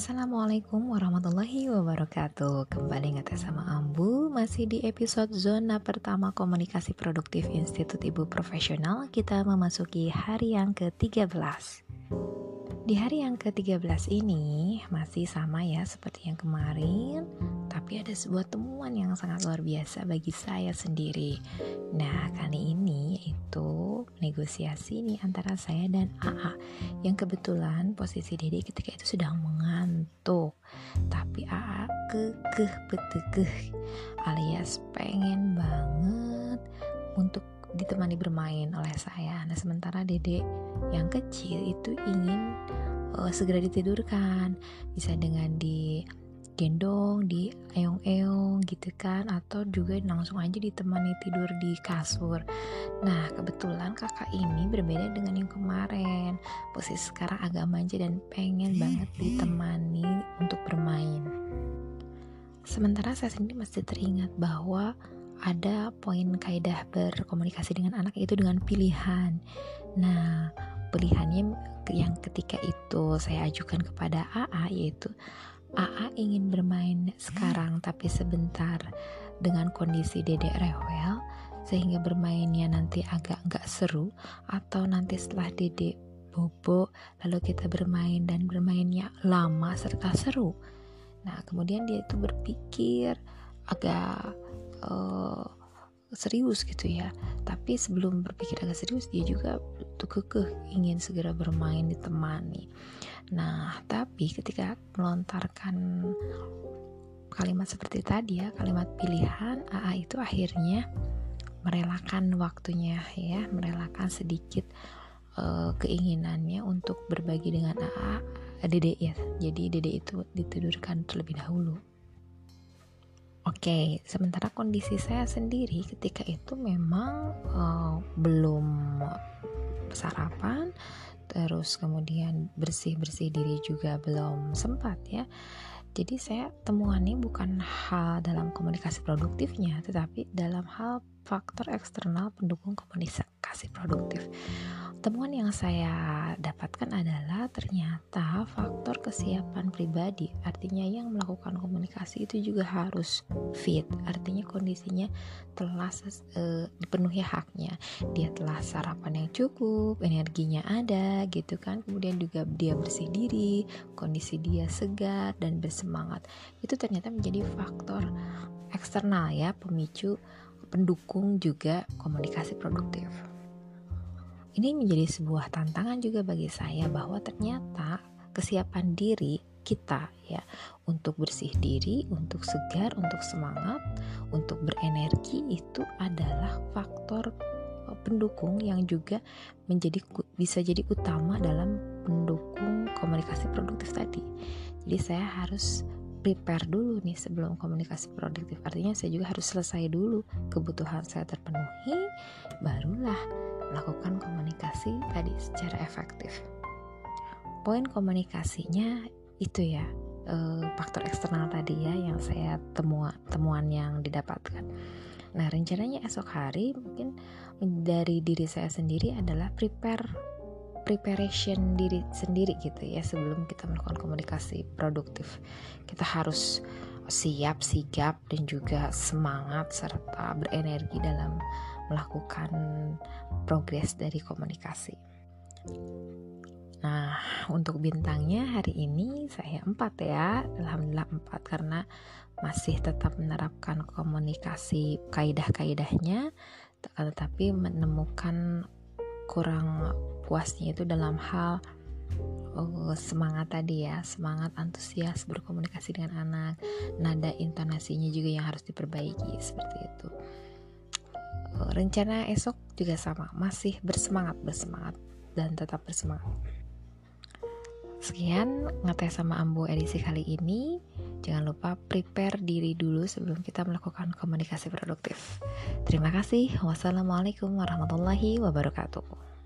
Assalamualaikum warahmatullahi wabarakatuh. Kembali ngetes sama Ambu Masih di episode zona pertama komunikasi produktif Institut Ibu Profesional. Kita memasuki hari yang ke-13 Di hari yang ke-13 ini Masih sama ya seperti yang kemarin Tapi ada sebuah temuan yang sangat luar biasa bagi saya sendiri. Nah kali ini itu negosiasi nih antara saya dan AA yang kebetulan posisi Dede ketika itu sedang mengantuk tapi AA kekeh betekeh alias pengen banget untuk ditemani bermain oleh saya. Nah sementara Dede yang kecil itu ingin uh, segera ditidurkan bisa dengan di gendong di eong-eong gitu kan atau juga langsung aja ditemani tidur di kasur. Nah kebetulan kakak ini berbeda dengan yang kemarin. Posisi sekarang agak manja dan pengen banget ditemani untuk bermain. Sementara saya sendiri masih teringat bahwa ada poin kaidah berkomunikasi dengan anak itu dengan pilihan. Nah pilihannya yang ketika itu saya ajukan kepada AA yaitu AA ingin bermain sekarang tapi sebentar. Dengan kondisi dedek rewel sehingga bermainnya nanti agak nggak seru atau nanti setelah dedek bobo lalu kita bermain dan bermainnya lama serta seru. Nah kemudian dia itu berpikir agak uh, serius gitu ya. Tapi sebelum berpikir agak serius dia juga tuh kekeh ingin segera bermain ditemani. Nah tapi ketika melontarkan kalimat seperti tadi ya kalimat pilihan AA itu akhirnya merelakan waktunya ya merelakan sedikit uh, keinginannya untuk berbagi dengan AA Dede ya. Jadi Dede itu ditidurkan terlebih dahulu. Oke, sementara kondisi saya sendiri ketika itu memang uh, belum sarapan, terus kemudian bersih-bersih diri juga belum sempat ya. Jadi saya temuannya bukan hal dalam komunikasi produktifnya, tetapi dalam hal faktor eksternal pendukung komunikasi produktif. Temuan yang saya dapatkan adalah ternyata faktor kesiapan pribadi, artinya yang melakukan komunikasi itu juga harus fit, artinya kondisinya telah e, dipenuhi haknya. Dia telah sarapan yang cukup, energinya ada gitu kan, kemudian juga dia bersih diri, kondisi dia segar dan bersemangat. Itu ternyata menjadi faktor eksternal ya, pemicu pendukung juga komunikasi produktif. Ini menjadi sebuah tantangan juga bagi saya bahwa ternyata kesiapan diri kita ya untuk bersih diri, untuk segar, untuk semangat, untuk berenergi itu adalah faktor eh, pendukung yang juga menjadi bisa jadi utama dalam pendukung komunikasi produktif tadi. Jadi saya harus prepare dulu nih sebelum komunikasi produktif. Artinya saya juga harus selesai dulu kebutuhan saya terpenuhi, barulah melakukan komunikasi tadi secara efektif. Poin komunikasinya itu ya eh, faktor eksternal tadi ya yang saya temuan temuan yang didapatkan. Nah rencananya esok hari mungkin dari diri saya sendiri adalah prepare preparation diri sendiri gitu ya sebelum kita melakukan komunikasi produktif. Kita harus siap, sigap dan juga semangat serta berenergi dalam melakukan progres dari komunikasi. Nah, untuk bintangnya hari ini saya empat ya, alhamdulillah empat karena masih tetap menerapkan komunikasi kaidah-kaidahnya, tetapi menemukan kurang puasnya itu dalam hal uh, semangat tadi ya, semangat antusias berkomunikasi dengan anak, nada intonasinya juga yang harus diperbaiki seperti itu. Rencana esok juga sama masih bersemangat bersemangat dan tetap bersemangat. Sekian ngetes sama Ambo edisi kali ini. Jangan lupa prepare diri dulu sebelum kita melakukan komunikasi produktif. Terima kasih. Wassalamualaikum warahmatullahi wabarakatuh